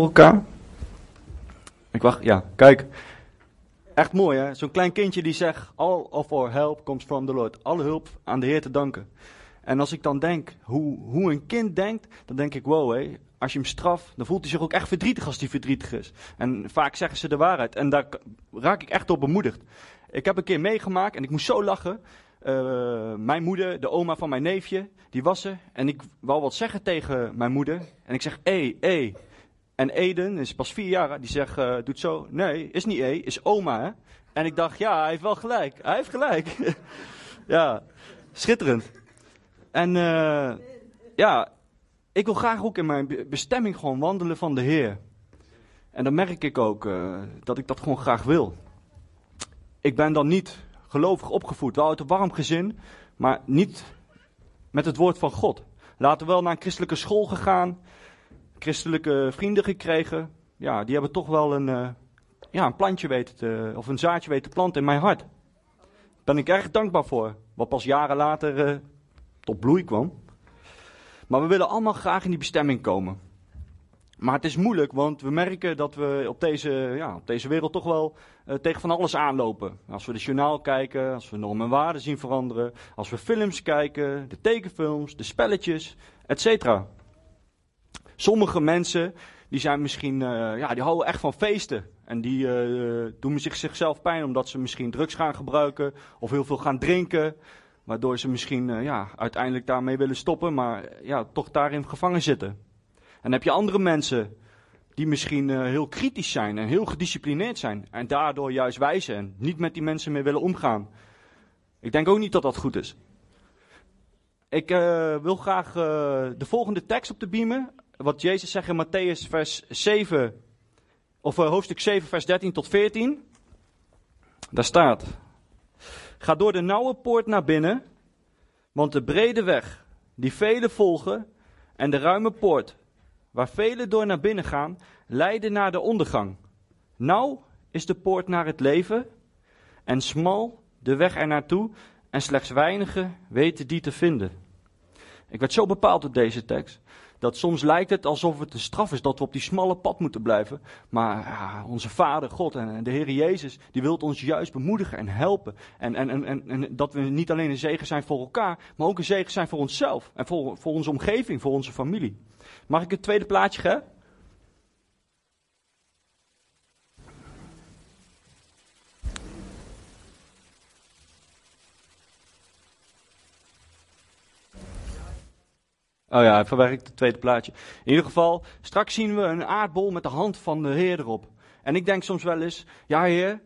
elkaar. Ik wacht, ja, kijk. Echt mooi hè, zo'n klein kindje die zegt, all of our help comes from the Lord. Alle hulp aan de Heer te danken. En als ik dan denk hoe, hoe een kind denkt, dan denk ik, wow hé, als je hem straft, dan voelt hij zich ook echt verdrietig als hij verdrietig is. En vaak zeggen ze de waarheid en daar raak ik echt op bemoedigd. Ik heb een keer meegemaakt en ik moest zo lachen. Uh, mijn moeder, de oma van mijn neefje, die was er. En ik wou wat zeggen tegen mijn moeder. En ik zeg, hé, hé. En Eden, is pas vier jaar, die zegt, uh, doet zo. Nee, is niet E, is oma, hè. En ik dacht, ja, hij heeft wel gelijk. Hij heeft gelijk. ja, schitterend. En uh, ja, ik wil graag ook in mijn bestemming gewoon wandelen van de Heer. En dan merk ik ook uh, dat ik dat gewoon graag wil. Ik ben dan niet gelovig opgevoed, wel uit een warm gezin, maar niet met het woord van God. Later wel naar een christelijke school gegaan, christelijke vrienden gekregen. Ja, die hebben toch wel een, uh, ja, een plantje weten te, of een zaadje weten te planten in mijn hart. Daar ben ik erg dankbaar voor. Wat pas jaren later uh, tot bloei kwam. Maar we willen allemaal graag in die bestemming komen. Maar het is moeilijk, want we merken dat we op deze, ja, op deze wereld toch wel uh, tegen van alles aanlopen. Als we de journaal kijken, als we normen en waarden zien veranderen, als we films kijken, de tekenfilms, de spelletjes, etc. Sommige mensen die zijn misschien, uh, ja, die houden echt van feesten. En die uh, doen zich, zichzelf pijn omdat ze misschien drugs gaan gebruiken of heel veel gaan drinken. Waardoor ze misschien uh, ja, uiteindelijk daarmee willen stoppen, maar ja, toch daarin gevangen zitten. En heb je andere mensen die misschien heel kritisch zijn en heel gedisciplineerd zijn. En daardoor juist wijzen en niet met die mensen meer willen omgaan. Ik denk ook niet dat dat goed is. Ik wil graag de volgende tekst op de beamen. Wat Jezus zegt in Matthäus vers 7, of hoofdstuk 7 vers 13 tot 14. Daar staat... Ga door de nauwe poort naar binnen, want de brede weg, die velen volgen, en de ruime poort, waar velen door naar binnen gaan, leiden naar de ondergang. Nauw is de poort naar het leven, en smal de weg er naartoe, en slechts weinigen weten die te vinden. Ik werd zo bepaald door deze tekst dat soms lijkt het alsof het een straf is dat we op die smalle pad moeten blijven. Maar onze Vader, God en de Heer Jezus, die wil ons juist bemoedigen en helpen. En, en, en, en, dat we niet alleen een zegen zijn voor elkaar, maar ook een zegen zijn voor onszelf. En voor, voor onze omgeving, voor onze familie. Mag ik het tweede plaatje, hè? Oh ja, verwerkt het tweede plaatje. In ieder geval, straks zien we een aardbol met de hand van de Heer erop. En ik denk soms wel eens, ja Heer,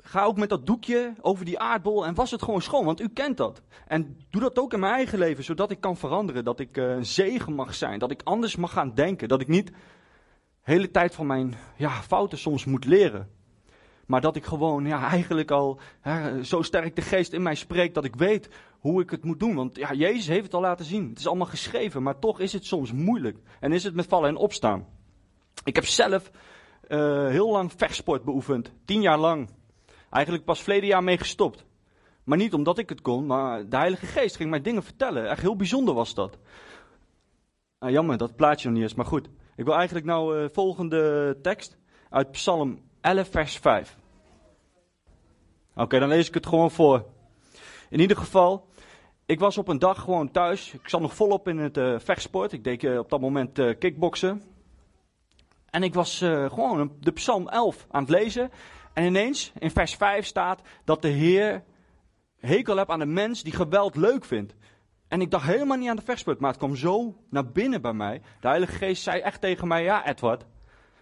ga ook met dat doekje over die aardbol en was het gewoon schoon, want u kent dat. En doe dat ook in mijn eigen leven, zodat ik kan veranderen, dat ik uh, een zegen mag zijn, dat ik anders mag gaan denken, dat ik niet de hele tijd van mijn ja, fouten soms moet leren. Maar dat ik gewoon ja, eigenlijk al hè, zo sterk de geest in mij spreekt dat ik weet hoe ik het moet doen. Want ja, Jezus heeft het al laten zien. Het is allemaal geschreven, maar toch is het soms moeilijk. En is het met vallen en opstaan. Ik heb zelf uh, heel lang vechtsport beoefend. Tien jaar lang. Eigenlijk pas verleden jaar mee gestopt. Maar niet omdat ik het kon, maar de Heilige Geest ging mij dingen vertellen. Echt heel bijzonder was dat. Nou, jammer dat plaatje nog niet is, maar goed. Ik wil eigenlijk nou uh, volgende tekst uit Psalm 11, vers 5. Oké, dan lees ik het gewoon voor. In ieder geval, ik was op een dag gewoon thuis. Ik zat nog volop in het uh, vechtsport. Ik deed uh, op dat moment uh, kickboksen. En ik was gewoon de Psalm 11 aan het lezen. En ineens, in vers 5 staat dat de Heer hekel hebt aan de mens die geweld leuk vindt. En ik dacht helemaal niet aan de vechtsport, maar het kwam zo naar binnen bij mij. De Heilige Geest zei echt tegen mij, ja Edward,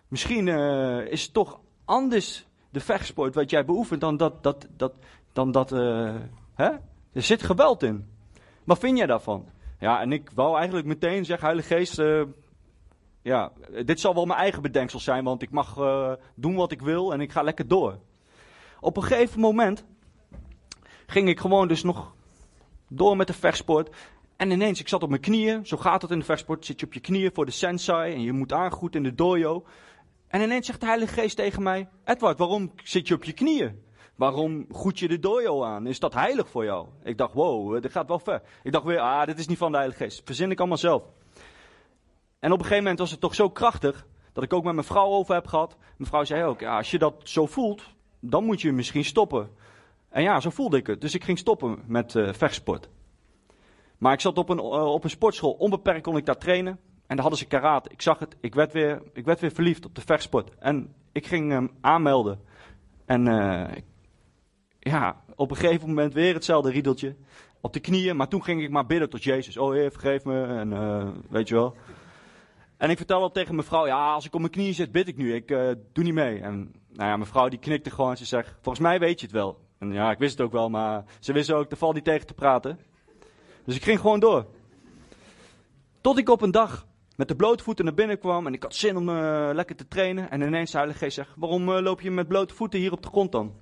misschien is het toch anders de vechtsport wat jij beoefent dan dat, dat, dat, dan dat Hè? Er zit geweld in. Wat vind jij daarvan? Ja, en ik wou eigenlijk meteen zeggen, Heilige Geest, uh, ja, dit zal wel mijn eigen bedenksel zijn, want ik mag uh, doen wat ik wil en ik ga lekker door. Op een gegeven moment ging ik gewoon dus nog door met de vechtsport. En ineens, ik zat op mijn knieën, zo gaat het in de vechtsport, zit je op je knieën voor de sensei en je moet aangoed in de dojo. En ineens zegt de Heilige Geest tegen mij, Edward, waarom zit je op je knieën? Waarom goed je de dojo aan? Is dat heilig voor jou? Ik dacht, wow, dit gaat wel ver. Ik dacht weer, ah, dit is niet van de Heilige Geest. Verzin ik allemaal zelf. En op een gegeven moment was het toch zo krachtig, dat ik ook met mijn vrouw over heb gehad. Mijn vrouw zei ook, ja, als je dat zo voelt, dan moet je misschien stoppen. En ja, zo voelde ik het. Dus ik ging stoppen met uh, vechtsport. Maar ik zat op een, uh, op een sportschool, onbeperkt kon ik daar trainen. En daar hadden ze karate. Ik zag het, ik werd weer, ik werd weer verliefd op de vechtsport. En ik ging hem aanmelden. En uh, ja, op een gegeven moment weer hetzelfde riedeltje. Op de knieën, maar toen ging ik maar bidden tot Jezus. Oh Heer, vergeef me. En uh, weet je wel. En ik vertelde tegen mijn vrouw, ja, als ik op mijn knieën zit, bid ik nu. Ik uh, doe niet mee. En nou ja, mijn vrouw die knikte gewoon. Ze zegt, volgens mij weet je het wel. En ja, ik wist het ook wel, maar ze wist ook, er valt niet tegen te praten. Dus ik ging gewoon door. Tot ik op een dag met de blote voeten naar binnen kwam en ik had zin om uh, lekker te trainen. En ineens de Heilige Geest zegt, waarom uh, loop je met blote voeten hier op de grond dan?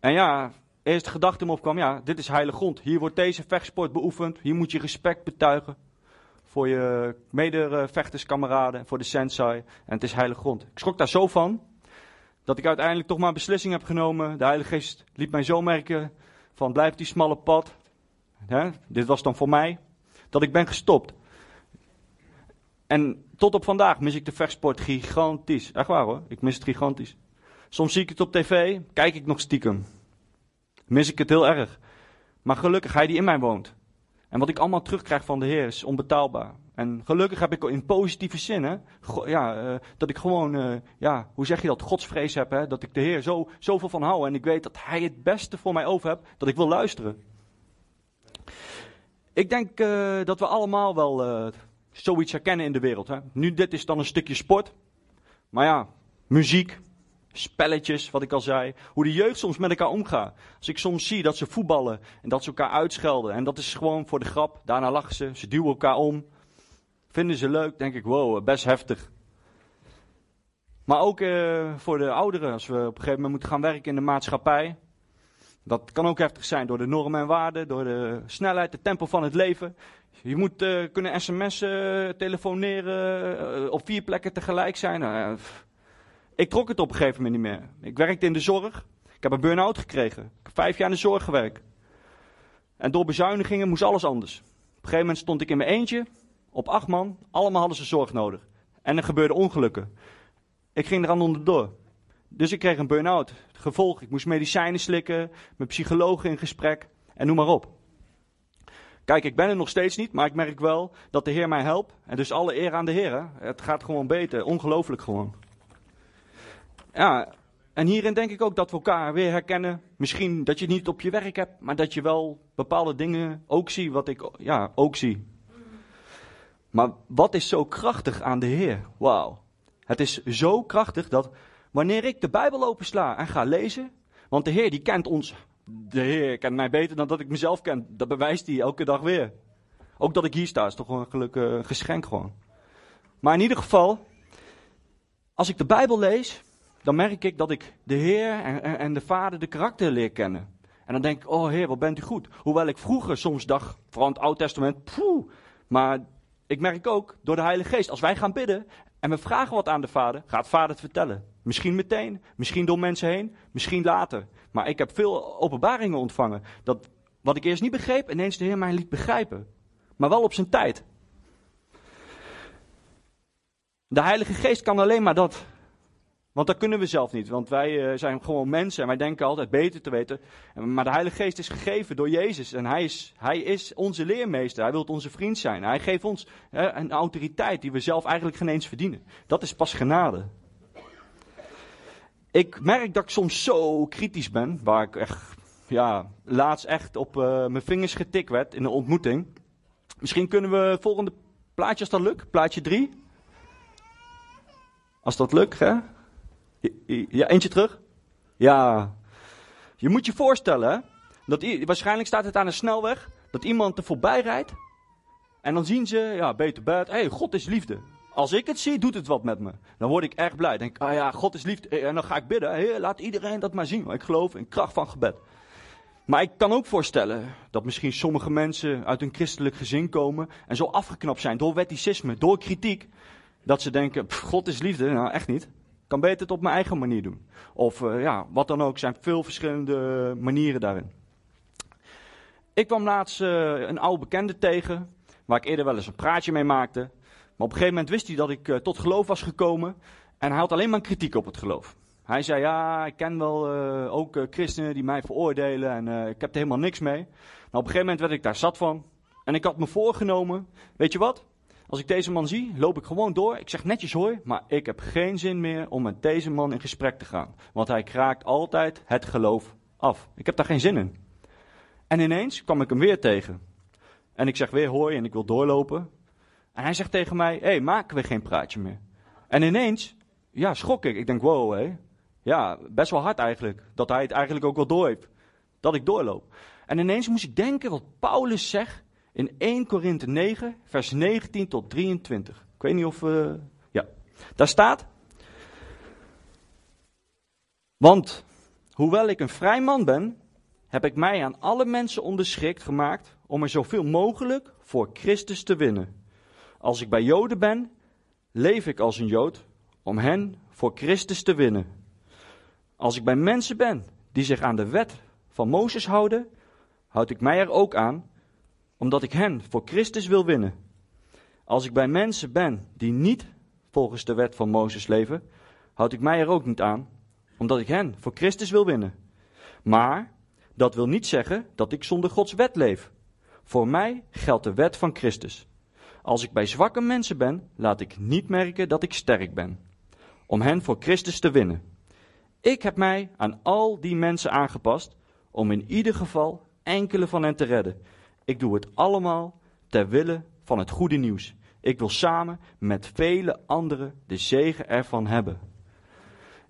En ja, eerst de gedachte me opkwam, ja, dit is heilige grond. Hier wordt deze vechtsport beoefend. Hier moet je respect betuigen voor je medevechterskameraden, voor de sensei. En het is heilige grond. Ik schrok daar zo van, dat ik uiteindelijk toch maar een beslissing heb genomen. De Heilige Geest liet mij zo merken van blijf die smalle pad. Hè, dit was dan voor mij. Dat ik ben gestopt. En tot op vandaag mis ik de vechtsport gigantisch. Echt waar hoor, ik mis het gigantisch. Soms zie ik het op tv, kijk ik nog stiekem. Mis ik het heel erg. Maar gelukkig, hij die in mij woont. En wat ik allemaal terugkrijg van de Heer is onbetaalbaar. En gelukkig heb ik in positieve zin, hè, ja, uh, dat ik gewoon, uh, ja, hoe zeg je dat, godsvrees heb, hè, dat ik de Heer zo, zoveel van hou en ik weet dat Hij het beste voor mij over hebt, dat ik wil luisteren. Ik denk uh, dat we allemaal wel zoiets herkennen in de wereld. Hè. Nu, dit is dan een stukje sport, maar ja, muziek, spelletjes, wat ik al zei. Hoe de jeugd soms met elkaar omgaat. Als ik soms zie dat ze voetballen en dat ze elkaar uitschelden. En dat is gewoon voor de grap. Daarna lachen ze, ze duwen elkaar om. Vinden ze leuk, denk ik, wow, best heftig. Maar ook uh, voor de ouderen, als we op een gegeven moment moeten gaan werken in de maatschappij. Dat kan ook heftig zijn door de normen en waarden, door de snelheid, het tempo van het leven. Je moet uh, kunnen sms'en, telefoneren, uh, op vier plekken tegelijk zijn. ik trok het op een gegeven moment niet meer. Ik werkte in de zorg. Ik heb een burn-out gekregen. Ik heb vijf jaar in de zorg gewerkt. En door bezuinigingen moest alles anders. Op een gegeven moment stond ik in mijn eentje op acht man, allemaal hadden ze zorg nodig. En er gebeurden ongelukken. Ik ging eraan onderdoor. Dus ik kreeg een burn-out. Gevolg, ik moest medicijnen slikken, met psychologen in gesprek en noem maar op. Kijk, ik ben er nog steeds niet, maar ik merk wel dat de Heer mij helpt. En dus alle eer aan de Heer. Het gaat gewoon beter, ongelooflijk gewoon. Ja, en hierin denk ik ook dat we elkaar weer herkennen. Misschien dat je het niet op je werk hebt, maar dat je wel bepaalde dingen ook ziet wat ik ja, ook zie. Maar wat is zo krachtig aan de Heer? Wauw. Het is zo krachtig dat wanneer ik de Bijbel opensla en ga lezen, want de Heer die kent ons, de Heer kent mij beter dan dat ik mezelf ken. Dat bewijst hij elke dag weer. Ook dat ik hier sta is toch een gelukkig geschenk gewoon. Maar in ieder geval, als ik de Bijbel lees, dan merk ik dat ik de Heer en, en de Vader de karakter leer kennen. En dan denk ik, oh Heer, wat bent u goed. Hoewel ik vroeger soms dacht, vooral in het Oude Testament, poeh, maar ik merk ook door de Heilige Geest, als wij gaan bidden en we vragen wat aan de Vader, gaat Vader het vertellen. Misschien meteen, misschien door mensen heen, misschien later. Maar ik heb veel openbaringen ontvangen. Dat wat ik eerst niet begreep, ineens de Heer mij liet begrijpen. Maar wel op zijn tijd. De Heilige Geest kan alleen maar dat. Want dat kunnen we zelf niet, want wij uh, zijn gewoon mensen en wij denken altijd beter te weten. Maar de Heilige Geest is gegeven door Jezus en hij is, hij is onze leermeester, hij wil onze vriend zijn. Hij geeft ons een autoriteit die we zelf eigenlijk geen eens verdienen. Dat is pas genade. Ik merk dat ik soms zo kritisch ben, waar ik echt, ja, laatst echt op uh, mijn vingers getikt werd in een ontmoeting. Misschien kunnen we volgende plaatje, als dat lukt, plaatje 3. Als dat lukt, hè? Ja, eentje terug? Ja. Je moet je voorstellen, dat waarschijnlijk staat het aan een snelweg, dat iemand er voorbij rijdt. En dan zien ze, ja, beter bed, hé, hey, God is liefde. Als ik het zie, doet het wat met me. Dan word ik erg blij. Denk, ah ja, God is liefde. En dan ga ik bidden, hey, laat iedereen dat maar zien. Ik geloof in kracht van gebed. Maar ik kan ook voorstellen dat misschien sommige mensen uit een christelijk gezin komen en zo afgeknapt zijn door wetticisme, door kritiek, dat ze denken, God is liefde. Nou, echt niet kan beter het op mijn eigen manier doen. Of uh, ja, wat dan ook. Zijn veel verschillende manieren daarin. Ik kwam laatst uh, een oude bekende tegen, waar ik eerder wel eens een praatje mee maakte. Maar op een gegeven moment wist hij dat ik uh, tot geloof was gekomen. En hij had alleen maar kritiek op het geloof. Hij zei, ja, ik ken wel ook christenen die mij veroordelen en ik heb er helemaal niks mee. Nou, op een gegeven moment werd ik daar zat van. En ik had me voorgenomen, weet je wat? Als ik deze man zie, loop ik gewoon door. Ik zeg netjes hoor, maar ik heb geen zin meer om met deze man in gesprek te gaan. Want hij kraakt altijd het geloof af. Ik heb daar geen zin in. En ineens kwam ik hem weer tegen. En ik zeg weer hoi en ik wil doorlopen. En hij zegt tegen mij, hé, hey, maken we geen praatje meer. En ineens, ja, schrok ik. Ik denk, wow, hé. Ja, best wel hard eigenlijk. Dat hij het eigenlijk ook wel door heeft. Dat ik doorloop. En ineens moest ik denken wat Paulus zegt in 1 Korinthe 9, vers 19 tot 23. Ik weet niet of. Uh, ja, daar staat. Want, hoewel ik een vrij man ben, heb ik mij aan alle mensen onderschikt gemaakt om er zoveel mogelijk voor Christus te winnen. Als ik bij Joden ben, leef ik als een Jood om hen voor Christus te winnen. Als ik bij mensen ben die zich aan de wet van Mozes houden, houd ik mij er ook aan omdat ik hen voor Christus wil winnen. Als ik bij mensen ben die niet volgens de wet van Mozes leven, houd ik mij er ook niet aan, omdat ik hen voor Christus wil winnen. Maar dat wil niet zeggen dat ik zonder Gods wet leef. Voor mij geldt de wet van Christus. Als ik bij zwakke mensen ben, laat ik niet merken dat ik sterk ben, om hen voor Christus te winnen. Ik heb mij aan al die mensen aangepast om in ieder geval enkele van hen te redden. Ik doe het allemaal ter wille van het goede nieuws. Ik wil samen met vele anderen de zegen ervan hebben.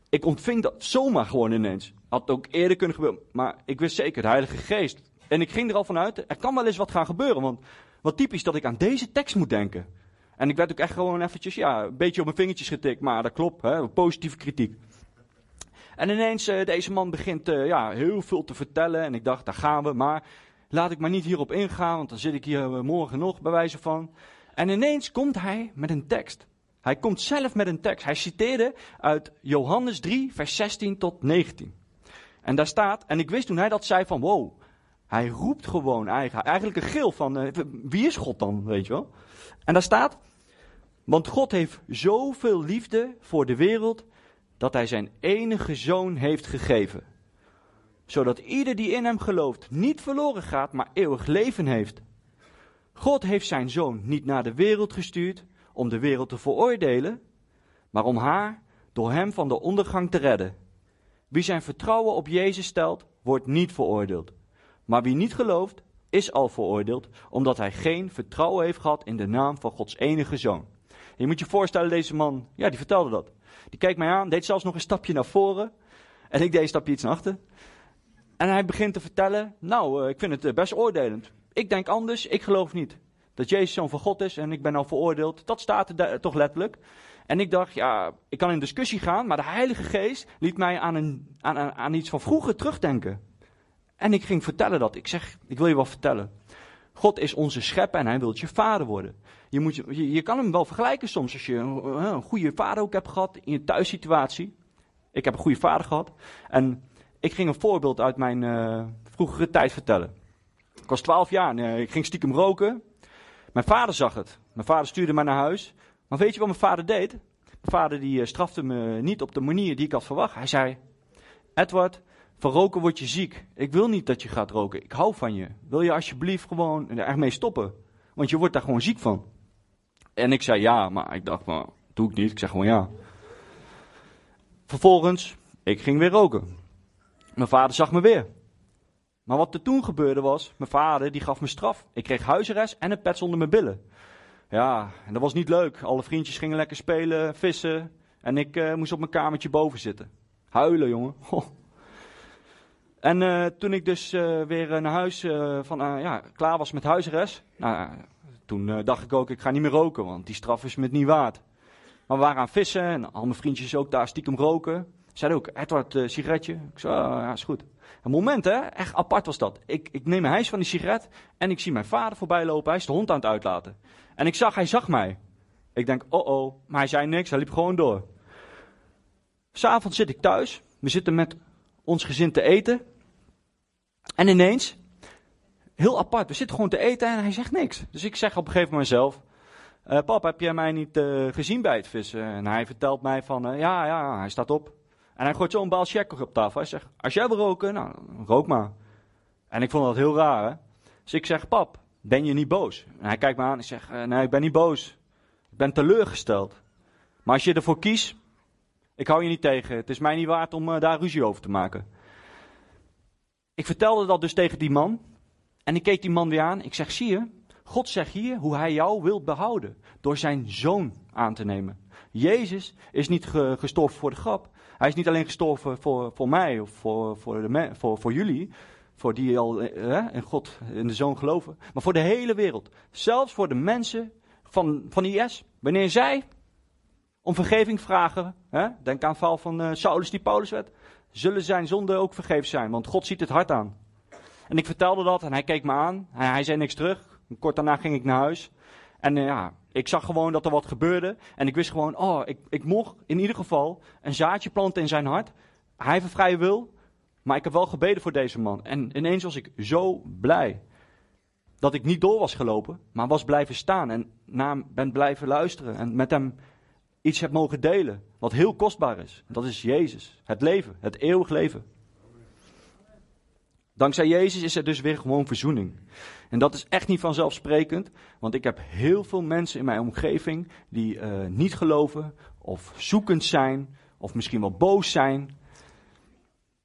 Ik ontving dat zomaar gewoon ineens. Had ook eerder kunnen gebeuren, maar ik wist zeker, de Heilige Geest. En ik ging er al vanuit, er kan wel eens wat gaan gebeuren, want wat typisch dat ik aan deze tekst moet denken. En ik werd ook echt gewoon eventjes, ja, een beetje op mijn vingertjes getikt, maar dat klopt, hè, positieve kritiek. En ineens, uh, deze man begint uh, ja, heel veel te vertellen en ik dacht, daar gaan we, maar laat ik maar niet hierop ingaan, want dan zit ik hier eh, morgen nog bij wijze van. En ineens komt hij met een tekst. Hij komt zelf met een tekst. Hij citeerde uit Johannes 3, vers 16 tot 19. En daar staat, en ik wist toen hij dat zei van wow, hij roept gewoon eigenlijk een gil van uh, wie is God dan, weet je wel. En daar staat, want God heeft zoveel liefde voor de wereld dat hij zijn enige zoon heeft gegeven zodat ieder die in hem gelooft niet verloren gaat, maar eeuwig leven heeft. God heeft zijn zoon niet naar de wereld gestuurd om de wereld te veroordelen, maar om haar door hem van de ondergang te redden. Wie zijn vertrouwen op Jezus stelt, wordt niet veroordeeld. Maar wie niet gelooft, is al veroordeeld, omdat hij geen vertrouwen heeft gehad in de naam van Gods enige zoon. Je moet je voorstellen, deze man, ja, die vertelde dat. Die keek mij aan, deed zelfs nog een stapje naar voren. En ik deed een stapje iets naar achter. En hij begint te vertellen, nou, uh, ik vind het uh, best oordelend. Ik denk anders, ik geloof niet. Dat Jezus zoon van God is en ik ben al veroordeeld. Dat staat er toch letterlijk. En ik dacht, ja, ik kan in discussie gaan, maar de Heilige Geest liet mij aan, een, aan, aan, aan iets van vroeger terugdenken. En ik ging vertellen dat. Ik zeg, ik wil je wat vertellen. God is onze schepper en hij wil je vader worden. Je, moet, je, je kan hem wel vergelijken soms als je een, een goede vader ook hebt gehad in je thuissituatie. Ik heb een goede vader gehad. En ik ging een voorbeeld uit mijn uh, vroegere tijd vertellen. Ik was 12 jaar en uh, ik ging stiekem roken. Mijn vader zag het. Mijn vader stuurde mij naar huis. Maar weet je wat mijn vader deed? Mijn vader die uh, strafte me niet op de manier die ik had verwacht. Hij zei: Edward, van roken word je ziek. Ik wil niet dat je gaat roken. Ik hou van je. Wil je alsjeblieft gewoon ermee stoppen? Want je wordt daar gewoon ziek van. En ik zei ja, maar ik dacht, maar doe ik niet. Ik zeg gewoon ja. Vervolgens, ik ging weer roken. Mijn vader zag me weer. Maar wat er toen gebeurde was, mijn vader die gaf me straf. Ik kreeg huisarrest en een pet onder mijn billen. Ja, en dat was niet leuk. Alle vriendjes gingen lekker spelen, vissen. En ik uh, moest op mijn kamertje boven zitten. Huilen, jongen. En uh, toen ik dus uh, weer naar huis van, ja, klaar was met huisarrest. Nou, toen dacht ik ook, ik ga niet meer roken, want die straf is me niet waard. Maar we waren aan vissen en al mijn vriendjes ook daar stiekem roken. Zei ook, Edward, uh, sigaretje? Ik zei, oh, ja, is goed. Een moment, hè? Echt apart was dat. Ik, ik neem een hijs van die sigaret en ik zie mijn vader voorbij lopen. Hij is de hond aan het uitlaten. En ik zag, hij zag mij. Ik denk, oh oh, maar hij zei niks, hij liep gewoon door. S'avonds zit ik thuis. We zitten met ons gezin te eten. En ineens, heel apart, we zitten gewoon te eten en hij zegt niks. Dus ik zeg op een gegeven moment zelf, uh, pap, heb jij mij niet uh, gezien bij het vissen? En hij vertelt mij van, ja, ja, hij staat op. En hij gooit zo'n baal checker op tafel. Hij zegt, als jij wil roken, nou, rook maar. En ik vond dat heel raar. Dus ik zeg, pap, ben je niet boos? En hij kijkt me aan en zegt, nee, ik ben niet boos. Ik ben teleurgesteld. Maar als je ervoor kiest, ik hou je niet tegen. Het is mij niet waard om daar ruzie over te maken. Ik vertelde dat dus tegen die man. En ik keek die man weer aan. Ik zeg, zie je, God zegt hier hoe hij jou wil behouden. Door zijn zoon aan te nemen. Jezus is niet gestorven voor de grap. Hij is niet alleen gestorven voor, voor mij of voor, voor, de, voor, voor jullie. Voor die al in God, in de zoon geloven. Maar voor de hele wereld. Zelfs voor de mensen van, van IS. Wanneer zij om vergeving vragen. Hè, denk aan het verhaal van uh, Saulus die Paulus werd. Zullen zijn zonden ook vergeven zijn. Want God ziet het hart aan. En ik vertelde dat en hij keek me aan. Hij, hij zei niks terug. Kort daarna ging ik naar huis. En uh, ja, ik zag gewoon dat er wat gebeurde. En ik wist gewoon, oh, ik, ik mocht in ieder geval een zaadje planten in zijn hart. Hij heeft een vrije wil. Maar ik heb wel gebeden voor deze man. En ineens was ik zo blij. Dat ik niet door was gelopen, maar was blijven staan. En naar hem ben blijven luisteren. En met hem iets heb mogen delen. Wat heel kostbaar is. Dat is Jezus. Het leven. Het eeuwig leven. Dankzij Jezus is er dus weer gewoon verzoening. En dat is echt niet vanzelfsprekend, want ik heb heel veel mensen in mijn omgeving die uh, niet geloven of zoekend zijn of misschien wel boos zijn.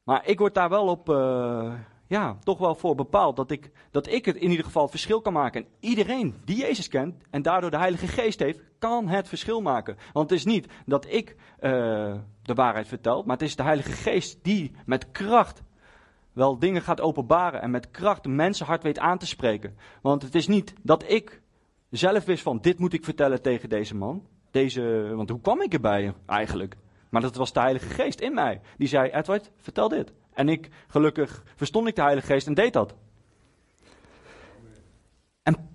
Maar ik word daar wel op, uh, ja, toch wel voor bepaald dat ik, dat ik het in ieder geval verschil kan maken. En iedereen die Jezus kent en daardoor de Heilige Geest heeft, kan het verschil maken. Want het is niet dat ik uh, de waarheid vertel, maar het is de Heilige Geest die met kracht wel dingen gaat openbaren en met kracht de mensenhart weet aan te spreken. Want het is niet dat ik zelf wist van dit moet ik vertellen tegen deze man. Deze, want hoe kwam ik erbij eigenlijk? Maar dat was de Heilige Geest in mij. Die zei, Edward, vertel dit. En ik, gelukkig, verstond ik de Heilige Geest en deed dat. En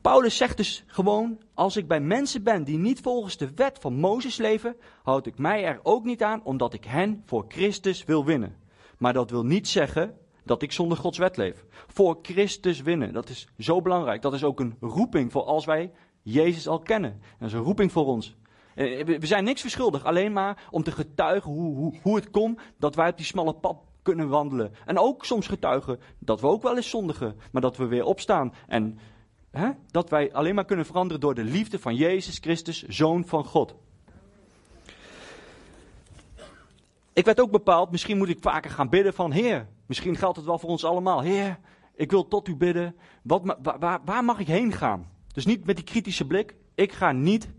Paulus zegt dus gewoon, als ik bij mensen ben die niet volgens de wet van Mozes leven, houd ik mij er ook niet aan, omdat ik hen voor Christus wil winnen. Maar dat wil niet zeggen dat ik zonder Gods wet leef. Voor Christus winnen, dat is zo belangrijk. Dat is ook een roeping voor als wij Jezus al kennen. Dat is een roeping voor ons. Eh, we zijn niks verschuldigd, alleen maar om te getuigen hoe, hoe, hoe het komt dat wij op die smalle pad kunnen wandelen. En ook soms getuigen dat we ook wel eens zondigen, maar dat we weer opstaan. En hè, dat wij alleen maar kunnen veranderen door de liefde van Jezus Christus, Zoon van God. Ik werd ook bepaald, misschien moet ik vaker gaan bidden van Heer. Misschien geldt het wel voor ons allemaal. Heer, ik wil tot u bidden. Wat, waar, waar mag ik heen gaan? Dus niet met die kritische blik. Ik ga niet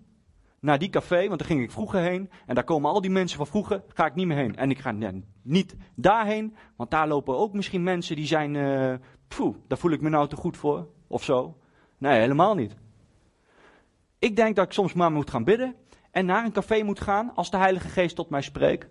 naar die café, want daar ging ik vroeger heen. En daar komen al die mensen van vroeger, ga ik niet meer heen. En ik ga niet daarheen, want daar lopen ook misschien mensen die zijn, uh, daar voel ik me nou te goed voor, of zo. Nee, helemaal niet. Ik denk dat ik soms maar moet gaan bidden en naar een café moet gaan als de Heilige Geest tot mij spreekt.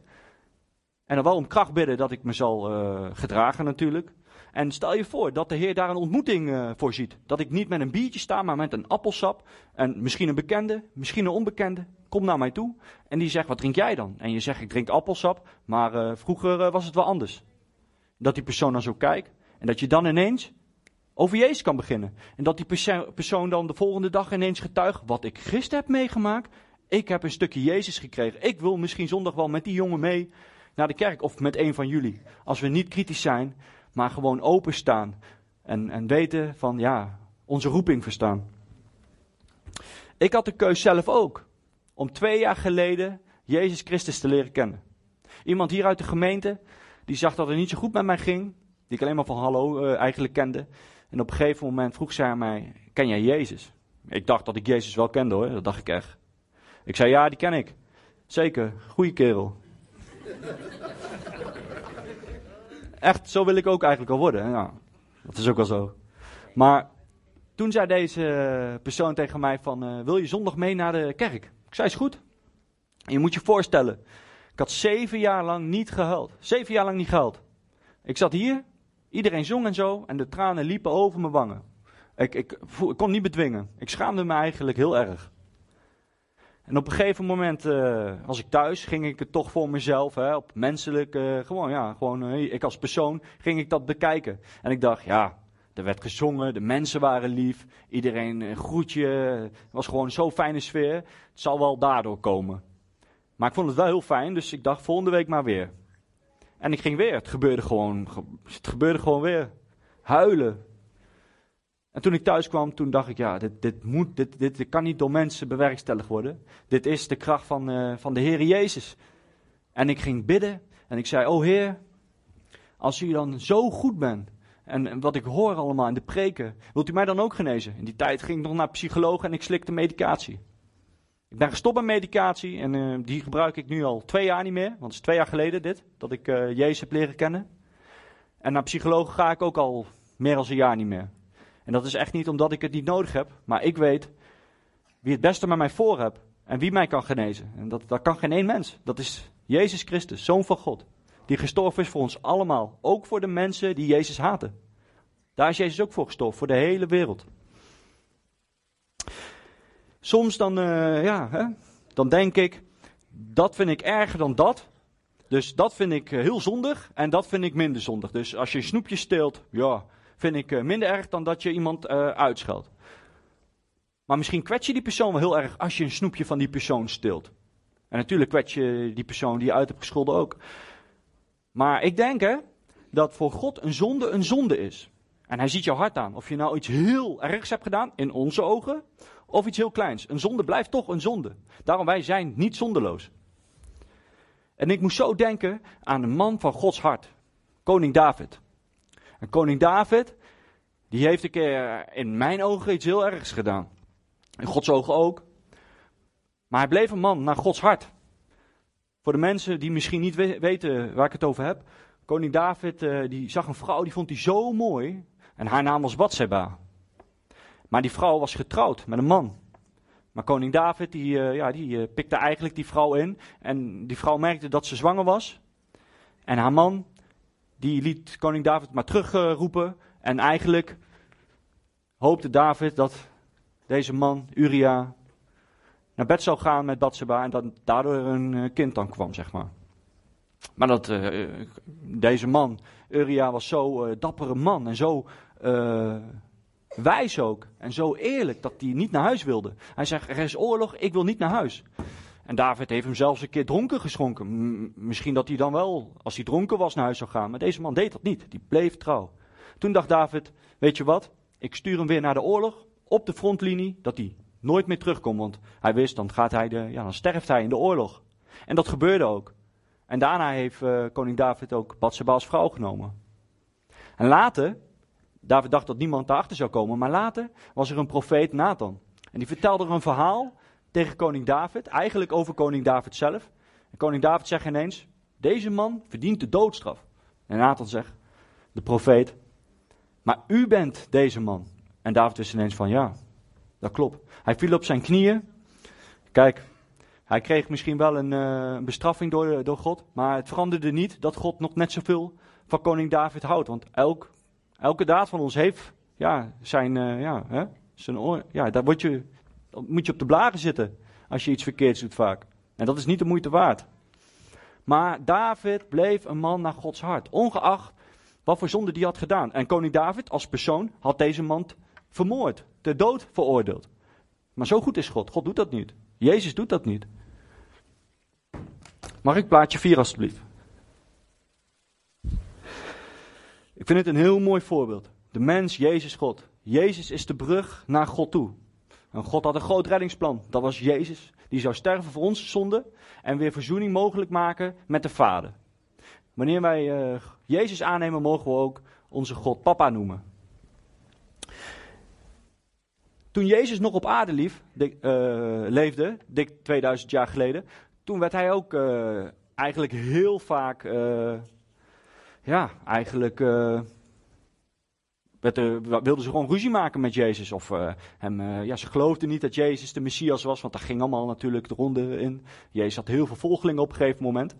En dan wel om kracht bidden dat ik me zal uh, gedragen natuurlijk. En stel je voor dat de Heer daar een ontmoeting uh, voor ziet. Dat ik niet met een biertje sta, maar met een appelsap. En misschien een bekende, misschien een onbekende. Kom naar mij toe. En die zegt, wat drink jij dan? En je zegt, ik drink appelsap. Maar uh, vroeger was het wel anders. Dat die persoon dan zo kijkt. En dat je dan ineens over Jezus kan beginnen. En dat die persoon dan de volgende dag ineens getuigt. Wat ik gisteren heb meegemaakt. Ik heb een stukje Jezus gekregen. Ik wil misschien zondag wel met die jongen mee naar de kerk of met een van jullie. Als we niet kritisch zijn, maar gewoon openstaan en, en weten van ja, onze roeping verstaan. Ik had de keus zelf ook om twee jaar geleden Jezus Christus te leren kennen. Iemand hier uit de gemeente, die zag dat het niet zo goed met mij ging, die ik alleen maar van hallo uh, eigenlijk kende. En op een gegeven moment vroeg zij aan mij, ken jij Jezus? Ik dacht dat ik Jezus wel kende hoor, dat dacht ik echt. Ik zei, ja, die ken ik. Zeker, goede kerel. Echt, zo wil ik ook eigenlijk al worden. Ja, dat is ook wel zo. Maar toen zei deze persoon tegen mij van, uh, wil je zondag mee naar de kerk? Ik zei, is goed. En je moet je voorstellen, ik had zeven jaar lang niet gehuild. Zeven jaar lang niet gehuild. Ik zat hier, iedereen zong en zo, en de tranen liepen over mijn wangen. Ik, ik kon niet bedwingen. Ik schaamde me eigenlijk heel erg. En op een gegeven moment, uh, als ik thuis, ging ik het toch voor mezelf, hè, op menselijk, uh, gewoon, ja, gewoon, uh, ik als persoon, ging ik dat bekijken. En ik dacht, ja, Er werd gezongen, de mensen waren lief, iedereen een groetje. Het was gewoon zo'n fijne sfeer. Het zal wel daardoor komen. Maar ik vond het wel heel fijn, dus ik dacht volgende week maar weer. En ik ging weer. Het gebeurde gewoon, het gebeurde gewoon weer. Huilen. En toen ik thuis kwam, toen dacht ik, ja, dit, dit, moet, dit, dit, kan niet door mensen bewerkstelligd worden. Dit is de kracht van, uh, van de Heer Jezus. En ik ging bidden en ik zei, oh Heer, als u dan zo goed bent, en, wat ik hoor allemaal in de preken, wilt u mij dan ook genezen? In die tijd ging ik nog naar psycholoog en ik slikte medicatie. Ik ben gestopt met medicatie en uh, die gebruik ik nu al twee jaar niet meer. Want het is twee jaar geleden dit, dat ik uh, Jezus heb leren kennen. En naar psycholoog ga ik ook al meer dan een jaar niet meer. En dat is echt niet omdat ik het niet nodig heb, maar ik weet wie het beste met mij voor heb en wie mij kan genezen. En dat, kan geen één mens. Dat is Jezus Christus, Zoon van God. Die gestorven is voor ons allemaal. Ook voor de mensen die Jezus haten. Daar is Jezus ook voor gestorven, voor de hele wereld. Soms dan, uh, ja, hè, dan denk ik, dat vind ik erger dan dat. Dus dat vind ik eh, heel zondig en dat vind ik minder zondig. Dus als je een snoepje steelt, ja, vind ik eh, minder erg dan dat je iemand uh, uitscheldt. Maar misschien kwets je die persoon wel heel erg als je een snoepje van die persoon steelt. En natuurlijk kwets je die persoon die je uit hebt gescholden ook. Maar ik denk hè, dat voor God een zonde een zonde is. En hij ziet jouw hart aan. Of je nou iets heel ergs hebt gedaan, in onze ogen, of iets heel kleins. Een zonde blijft toch een zonde. Daarom wij zijn niet zondeloos. En ik moest zo denken aan een man van Gods hart. Koning David. En koning David, die heeft een keer in mijn ogen iets heel ergs gedaan. In Gods ogen ook. Maar hij bleef een man naar Gods hart. Voor de mensen die misschien niet weten waar ik het over heb. Koning David uh, die zag een vrouw, die vond hij zo mooi. En haar naam was Bathseba. Maar die vrouw was getrouwd met een man. Maar koning David, die, uh, ja, die pikte eigenlijk die vrouw in. En die vrouw merkte dat ze zwanger was. En haar man, die liet koning David maar terugroepen. en eigenlijk hoopte David dat deze man, Uria, naar bed zou gaan met Bathsheba en dat daardoor een eh, kind dan kwam, zeg maar. Maar dat, uh, deze man, Uria, was zo uh, dappere man en zo wijs ook. En zo eerlijk dat hij niet naar huis wilde. Hij zegt, er is oorlog, ik wil niet naar huis. En David heeft hem zelfs een keer dronken geschonken. Misschien dat hij dan wel, als hij dronken was, naar huis zou gaan. Maar deze man deed dat niet. Die bleef trouw. Toen dacht David, weet je wat, ik stuur hem weer naar de oorlog, op de frontlinie, dat hij nooit meer terugkomt. Want hij wist, dan, gaat hij de, ja, dan sterft hij in de oorlog. En dat gebeurde ook. En daarna heeft uh, koning David ook Bathsheba als vrouw genomen. En later, David dacht dat niemand daarachter zou komen, maar later was er een profeet Nathan. En die vertelde er een verhaal tegen koning David, eigenlijk over koning David zelf. Koning David zegt ineens, deze man verdient de doodstraf. En Nathan zegt, de profeet, maar u bent deze man. En David wist ineens van, ja, dat klopt. Hij viel op zijn knieën. Kijk, hij kreeg misschien wel een uh, bestraffing door, door God, maar het veranderde niet dat God nog net zoveel van koning David houdt. Want elk, elke daad van ons heeft ja, zijn, uh, ja, hè, zijn oor, ja, daar word je, moet je op de blaren zitten als je iets verkeerds doet vaak. En dat is niet de moeite waard. Maar David bleef een man naar Gods hart, ongeacht wat voor zonde die had gedaan. En koning David als persoon had deze man vermoord, ter dood veroordeeld. Maar zo goed is God. God doet dat niet. Jezus doet dat niet. Mag ik plaatje 4 alstublieft? Ik vind het een heel mooi voorbeeld. De mens, Jezus, God. Jezus is de brug naar God toe. God had een groot reddingsplan. Dat was Jezus. Die zou sterven voor onze zonde en weer verzoening mogelijk maken met de Vader. Wanneer wij uh, Jezus aannemen, mogen we ook onze God Papa noemen. Toen Jezus nog op aarde lief, uh, leefde, dik 2000 jaar geleden, toen werd hij ook uh, eigenlijk heel vaak, ja, eigenlijk wilden ze gewoon ruzie maken met Jezus. Of hem, ja, ze geloofden niet dat Jezus de Messias was, want daar ging allemaal natuurlijk de ronde in. Jezus had heel veel volgelingen op een gegeven moment.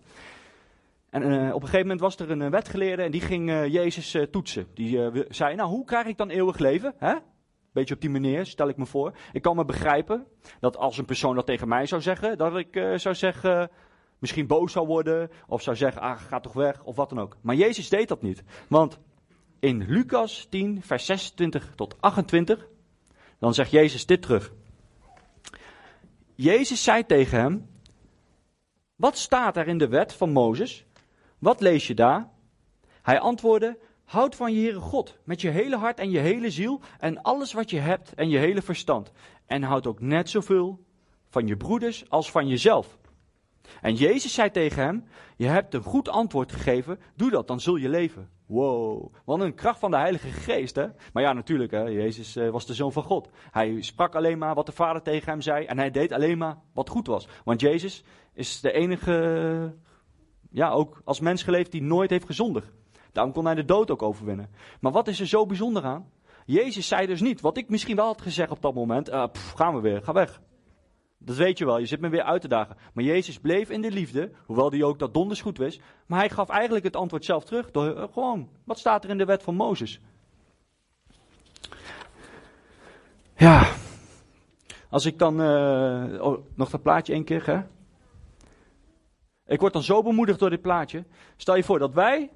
En op een gegeven moment was er een wetgeleerde en die ging Jezus toetsen. Die zei, nou hoe krijg ik dan eeuwig leven? Hè? Beetje op die manier, stel ik me voor. Ik kan me begrijpen dat als een persoon dat tegen mij zou zeggen, dat ik zou zeggen, misschien boos zou worden, of zou zeggen, ah, ga toch weg, of wat dan ook. Maar Jezus deed dat niet. Want in Lucas 10, vers 26 tot 28. Dan zegt Jezus dit terug. Jezus zei tegen hem: Wat staat er in de wet van Mozes? Wat lees je daar? Hij antwoordde: Houd van je Heere God met je hele hart en je hele ziel en alles wat je hebt en je hele verstand. En houd ook net zoveel van je broeders als van jezelf. En Jezus zei tegen hem: Je hebt een goed antwoord gegeven, doe dat, dan zul je leven. Wow, wat een kracht van de Heilige Geest, hè? Maar ja, natuurlijk, hè, Jezus eh, was de zoon van God. Hij sprak alleen maar wat de Vader tegen hem zei en hij deed alleen maar wat goed was. Want Jezus is de enige, ja, ook als mens geleefd die nooit heeft gezondigd. Daarom kon hij de dood ook overwinnen. Maar wat is er zo bijzonder aan? Jezus zei dus niet, wat ik misschien wel had gezegd op dat moment, uh, gaan we weer, ga weg. Dat weet je wel, je zit me weer uit te dagen. Maar Jezus bleef in de liefde, hoewel hij ook dat donders goed wist. Maar hij gaf eigenlijk het antwoord zelf terug door eh, gewoon, wat staat er in de wet van Mozes? Ja, als ik dan, uh, oh, nog dat plaatje één keer, hè? Ik word dan zo bemoedigd door dit plaatje. Stel je voor dat wij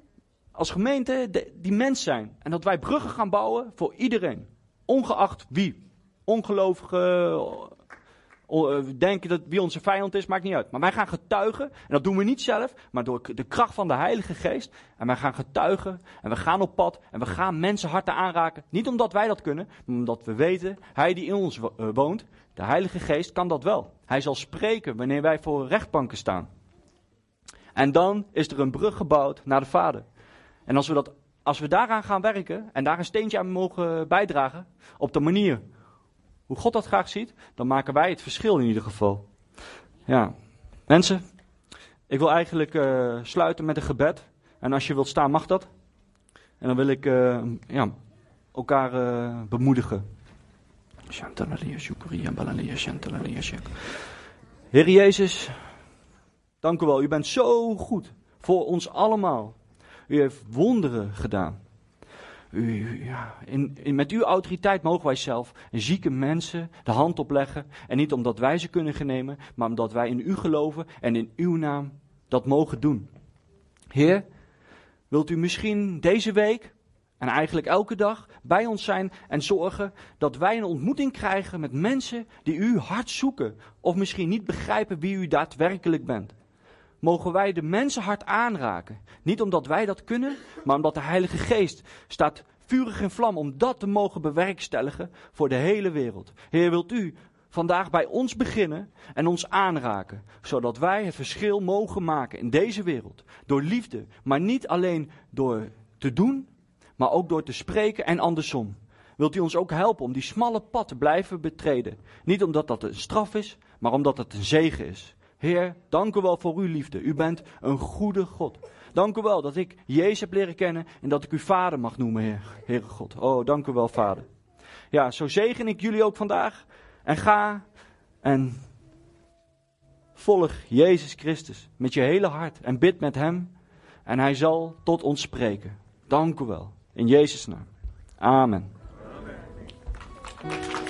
als gemeente die mens zijn. En dat wij bruggen gaan bouwen voor iedereen. Ongeacht wie. Ongelovigen, eh, denken dat wie onze vijand is, maakt niet uit. Maar wij gaan getuigen, en dat doen we niet zelf, maar door de kracht van de Heilige Geest. En wij gaan getuigen, en we gaan op pad, en we gaan mensen harten aanraken. Niet omdat wij dat kunnen, maar omdat we weten, Hij die in ons eh, woont, de Heilige Geest, kan dat wel. Hij zal spreken wanneer wij voor rechtbanken staan. En dan is er een brug gebouwd naar de Vader. En als we, dat, als we daaraan gaan werken en daar een steentje aan mogen bijdragen, op de manier hoe God dat graag ziet, dan maken wij het verschil in ieder geval. Ja, mensen, ik wil eigenlijk uh, sluiten met een gebed. En als je wilt staan, mag dat. En dan wil ik uh, ja, elkaar uh, bemoedigen. Heer Jezus, dank u wel. U bent zo goed voor ons allemaal. U heeft wonderen gedaan. U, ja, in, met uw autoriteit mogen wij zelf zieke mensen de hand opleggen. En niet omdat wij ze kunnen genemen, maar omdat wij in u geloven en in uw naam dat mogen doen. Heer, wilt u misschien deze week en eigenlijk elke dag bij ons zijn en zorgen dat wij een ontmoeting krijgen met mensen die u hard zoeken of misschien niet begrijpen wie u daadwerkelijk bent mogen wij de mensen hart aanraken. Niet omdat wij dat kunnen, maar omdat de Heilige Geest staat vurig in vlam om dat te mogen bewerkstelligen voor de hele wereld. Heer, wilt u vandaag bij ons beginnen en ons aanraken, zodat wij het verschil mogen maken in deze wereld. Door liefde, maar niet alleen door te doen, maar ook door te spreken en andersom. Wilt u ons ook helpen om die smalle pad te blijven betreden? Niet omdat dat een straf is, maar omdat het een zegen is. Heer, dank u wel voor uw liefde. U bent een goede God. Dank u wel dat ik Jezus heb leren kennen en dat ik u vader mag noemen, Heer, Heere God. Oh, dank u wel, vader. Ja, zo zegen ik jullie ook vandaag. En ga en volg Jezus Christus met je hele hart en bid met hem. En hij zal tot ons spreken. Dank u wel. In Jezus' naam. Amen. Amen.